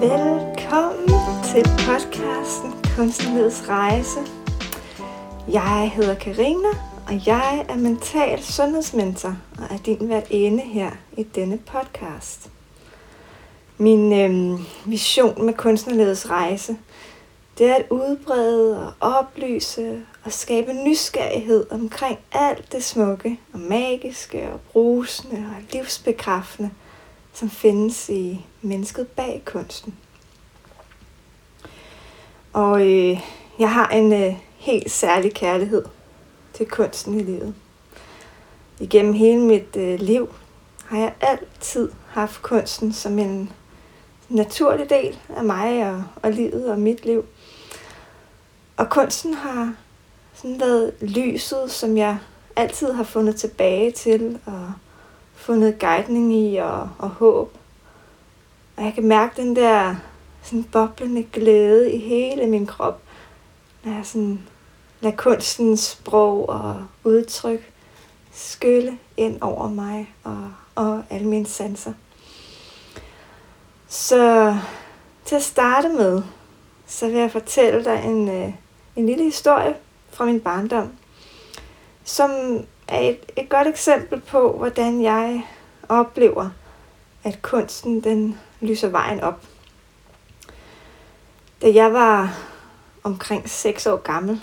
Velkommen til podcasten Kunstnerlivets Rejse. Jeg hedder Karina, og jeg er mental sundhedsmentor og er din værtinde her i denne podcast. Min øh, vision med Kunstnerlivets Rejse, det er at udbrede og oplyse og skabe nysgerrighed omkring alt det smukke og magiske og brusende og livsbekræftende, som findes i mennesket bag kunsten. Og øh, jeg har en øh, helt særlig kærlighed til kunsten i livet. Igennem hele mit øh, liv har jeg altid haft kunsten som en naturlig del af mig og, og livet og mit liv. Og kunsten har sådan været lyset, som jeg altid har fundet tilbage til og fundet guidning i og, og håb. Og jeg kan mærke den der sådan boblende glæde i hele min krop, når jeg sådan lader kunstens sprog og udtryk skylle ind over mig og, og alle mine sanser. Så til at starte med, så vil jeg fortælle dig en, øh, en lille historie fra min barndom, som er et, et godt eksempel på, hvordan jeg oplever, at kunsten den lyser vejen op. Da jeg var omkring 6 år gammel,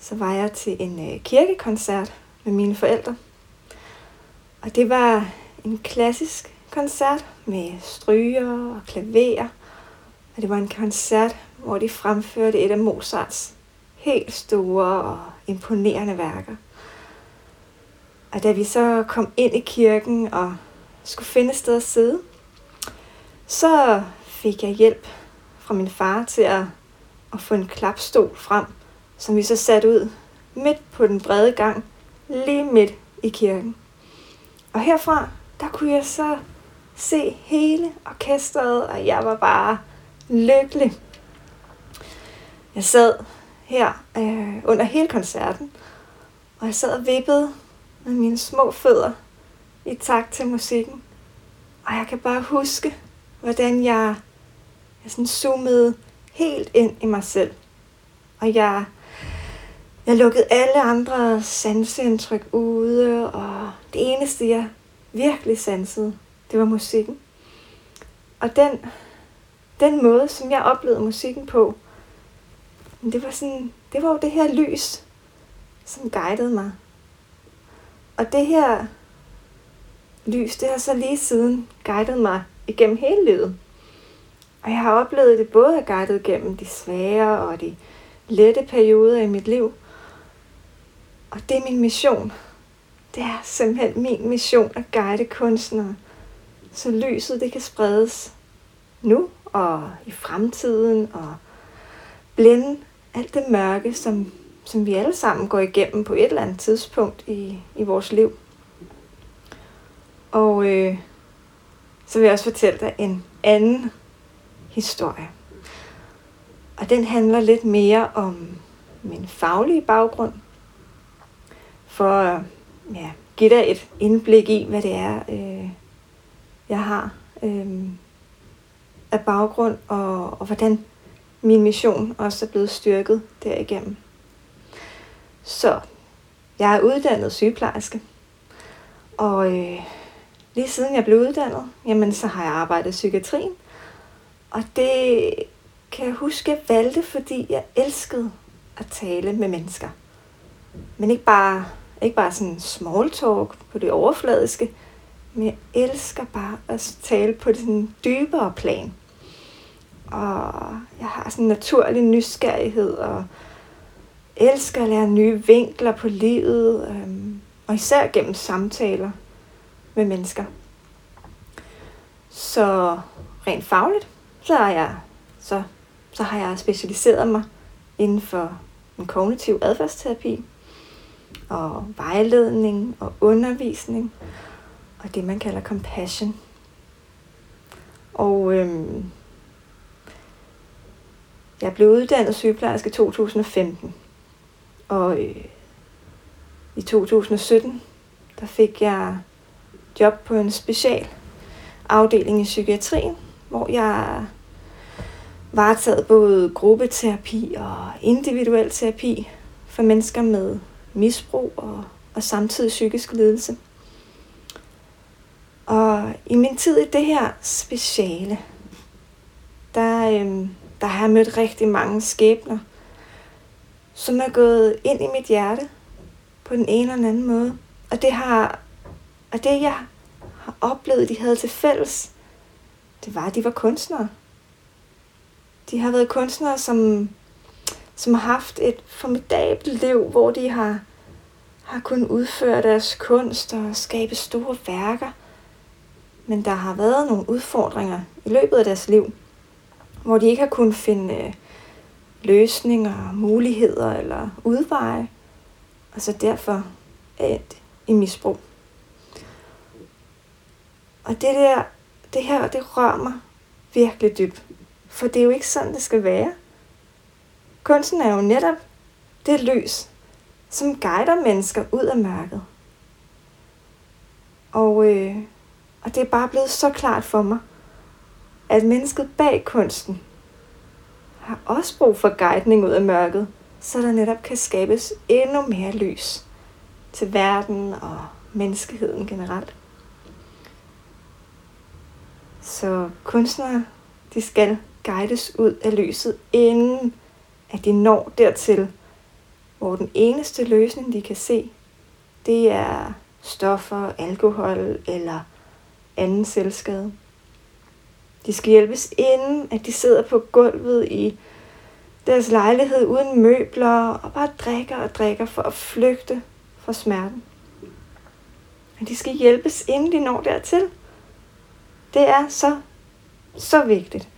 så var jeg til en øh, kirkekoncert med mine forældre. Og det var en klassisk koncert med stryger og klaver. Og det var en koncert, hvor de fremførte et af Mozarts helt store og imponerende værker. Og da vi så kom ind i kirken og skulle finde et sted at sidde, så fik jeg hjælp fra min far til at, at få en klapstol frem, som vi så satte ud midt på den brede gang, lige midt i kirken. Og herfra, der kunne jeg så se hele orkestret, og jeg var bare lykkelig. Jeg sad her øh, under hele koncerten, og jeg sad og vippede med mine små fødder i takt til musikken. Og jeg kan bare huske, hvordan jeg, jeg sådan zoomede helt ind i mig selv. Og jeg, jeg lukkede alle andre sanseindtryk ude, og det eneste, jeg virkelig sansede, det var musikken. Og den, den måde, som jeg oplevede musikken på, det var sådan, det var jo det her lys, som guidede mig. Og det her lys, det har så lige siden guidet mig igennem hele livet. Og jeg har oplevet det både at guidet gennem de svære og de lette perioder i mit liv. Og det er min mission. Det er simpelthen min mission at guide kunstnere, så lyset det kan spredes nu og i fremtiden og blænde alt det mørke, som som vi alle sammen går igennem på et eller andet tidspunkt i, i vores liv. Og øh, så vil jeg også fortælle dig en anden historie. Og den handler lidt mere om min faglige baggrund. For at ja, give dig et indblik i, hvad det er, øh, jeg har øh, af baggrund, og, og hvordan min mission også er blevet styrket derigennem. Så jeg er uddannet sygeplejerske, og øh, lige siden jeg blev uddannet, jamen så har jeg arbejdet i psykiatrien. Og det kan jeg huske, jeg valgte, fordi jeg elskede at tale med mennesker. Men ikke bare, ikke bare sådan small talk på det overfladiske, men jeg elsker bare at tale på det sådan dybere plan. Og jeg har sådan en naturlig nysgerrighed og elsker at lære nye vinkler på livet, øhm, og især gennem samtaler med mennesker. Så rent fagligt, så, er jeg, så, så har jeg specialiseret mig inden for en kognitiv adfærdsterapi, og vejledning og undervisning, og det man kalder compassion. Og øhm, jeg blev uddannet sygeplejerske i 2015. Og øh, i 2017, der fik jeg job på en special afdeling i psykiatrien, hvor jeg varetaget både gruppeterapi og individuel terapi for mennesker med misbrug og, og samtidig psykisk lidelse. Og i min tid i det her speciale, der, øhm, der har jeg mødt rigtig mange skæbner, som er gået ind i mit hjerte på den ene eller den anden måde. Og det har, og det jeg har oplevet, de havde til fælles, det var, at de var kunstnere. De har været kunstnere, som, som har haft et formidabelt liv, hvor de har, har kunnet udføre deres kunst og skabe store værker. Men der har været nogle udfordringer i løbet af deres liv, hvor de ikke har kunnet finde øh, løsninger, muligheder eller udveje, og så derfor er i misbrug. Og det der, det her, det rører mig virkelig dybt. For det er jo ikke sådan, det skal være. Kunsten er jo netop det lys, som guider mennesker ud af mørket. Og, øh, og det er bare blevet så klart for mig, at mennesket bag kunsten har også brug for guidning ud af mørket, så der netop kan skabes endnu mere lys til verden og menneskeheden generelt. Så kunstnere, de skal guides ud af lyset, inden at de når dertil, hvor den eneste løsning, de kan se, det er stoffer, alkohol eller anden selvskade. De skal hjælpes inden, at de sidder på gulvet i deres lejlighed uden møbler og bare drikker og drikker for at flygte fra smerten. Men de skal hjælpes, inden de når dertil. Det er så, så vigtigt.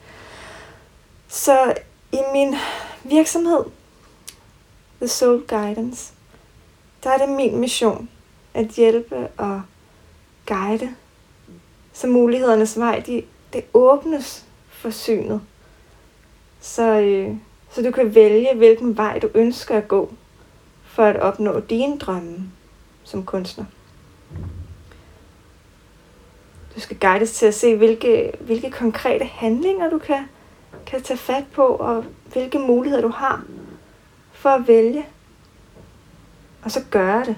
Så i min virksomhed, The Soul Guidance, der er det min mission at hjælpe og guide, så mulighedernes vej, de, det åbnes for synet. Så, øh, så du kan vælge, hvilken vej du ønsker at gå, for at opnå dine drømme som kunstner. Du skal guides til at se, hvilke, hvilke konkrete handlinger du kan, kan tage fat på, og hvilke muligheder du har for at vælge. Og så gøre det.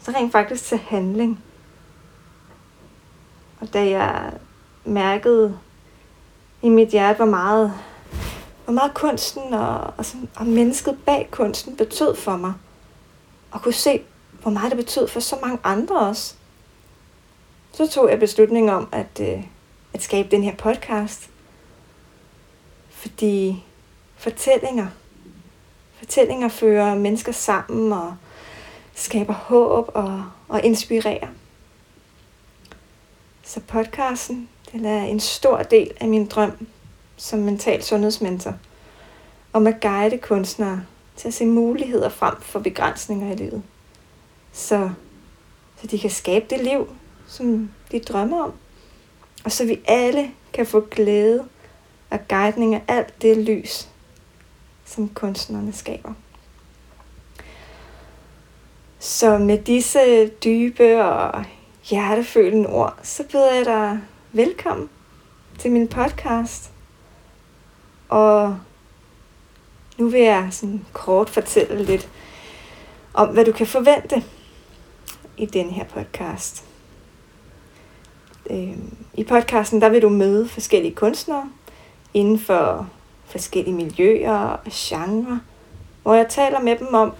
Så rent faktisk til handling. Og da jeg mærkede i mit hjerte, hvor meget, hvor meget kunsten og, og, sådan, og mennesket bag kunsten betød for mig. Og kunne se, hvor meget det betød for så mange andre også. Så tog jeg beslutningen om at, øh, at skabe den her podcast. Fordi fortællinger, fortællinger fører mennesker sammen og skaber håb og, og inspirerer. Så podcasten, den er en stor del af min drøm som mental sundhedsmentor. Om at guide kunstnere til at se muligheder frem for begrænsninger i livet. Så, så de kan skabe det liv, som de drømmer om. Og så vi alle kan få glæde og guidning af alt det lys, som kunstnerne skaber. Så med disse dybe og hjertefølende ord, så byder jeg dig velkommen til min podcast. Og nu vil jeg sådan kort fortælle lidt om, hvad du kan forvente i den her podcast. Øhm, I podcasten der vil du møde forskellige kunstnere inden for forskellige miljøer og genrer, hvor jeg taler med dem om,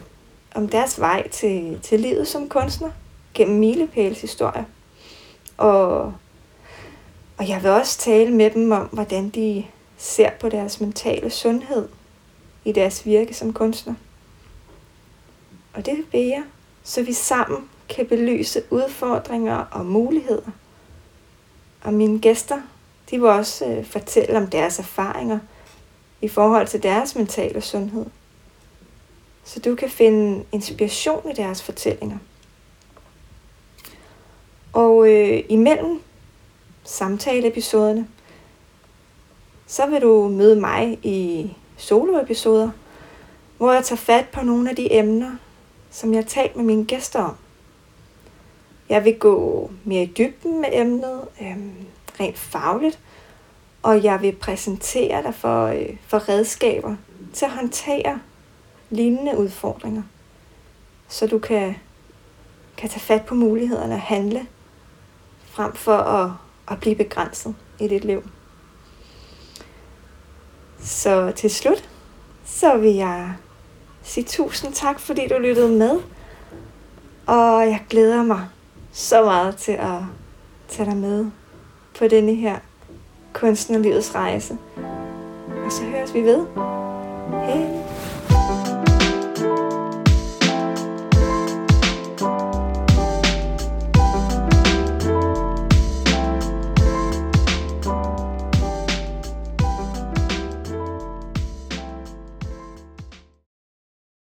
om deres vej til, til livet som kunstner gennem milepælshistorie. Og, og jeg vil også tale med dem om, hvordan de ser på deres mentale sundhed i deres virke som kunstner. Og det vil jeg, så vi sammen kan belyse udfordringer og muligheder. Og mine gæster, de vil også øh, fortælle om deres erfaringer i forhold til deres mentale sundhed. Så du kan finde inspiration i deres fortællinger. Og øh, imellem samtaleepisoderne, så vil du møde mig i soloepisoder, hvor jeg tager fat på nogle af de emner, som jeg har talt med mine gæster om. Jeg vil gå mere i dybden med emnet, øh, rent fagligt, Og jeg vil præsentere dig for, øh, for redskaber til at håndtere lignende udfordringer, så du kan, kan tage fat på mulighederne og handle, frem for at, at blive begrænset i dit liv. Så til slut, så vil jeg sige tusind tak, fordi du lyttede med. Og jeg glæder mig så meget til at tage dig med på denne her kunstnerlivets rejse. Og så høres vi ved. Hej.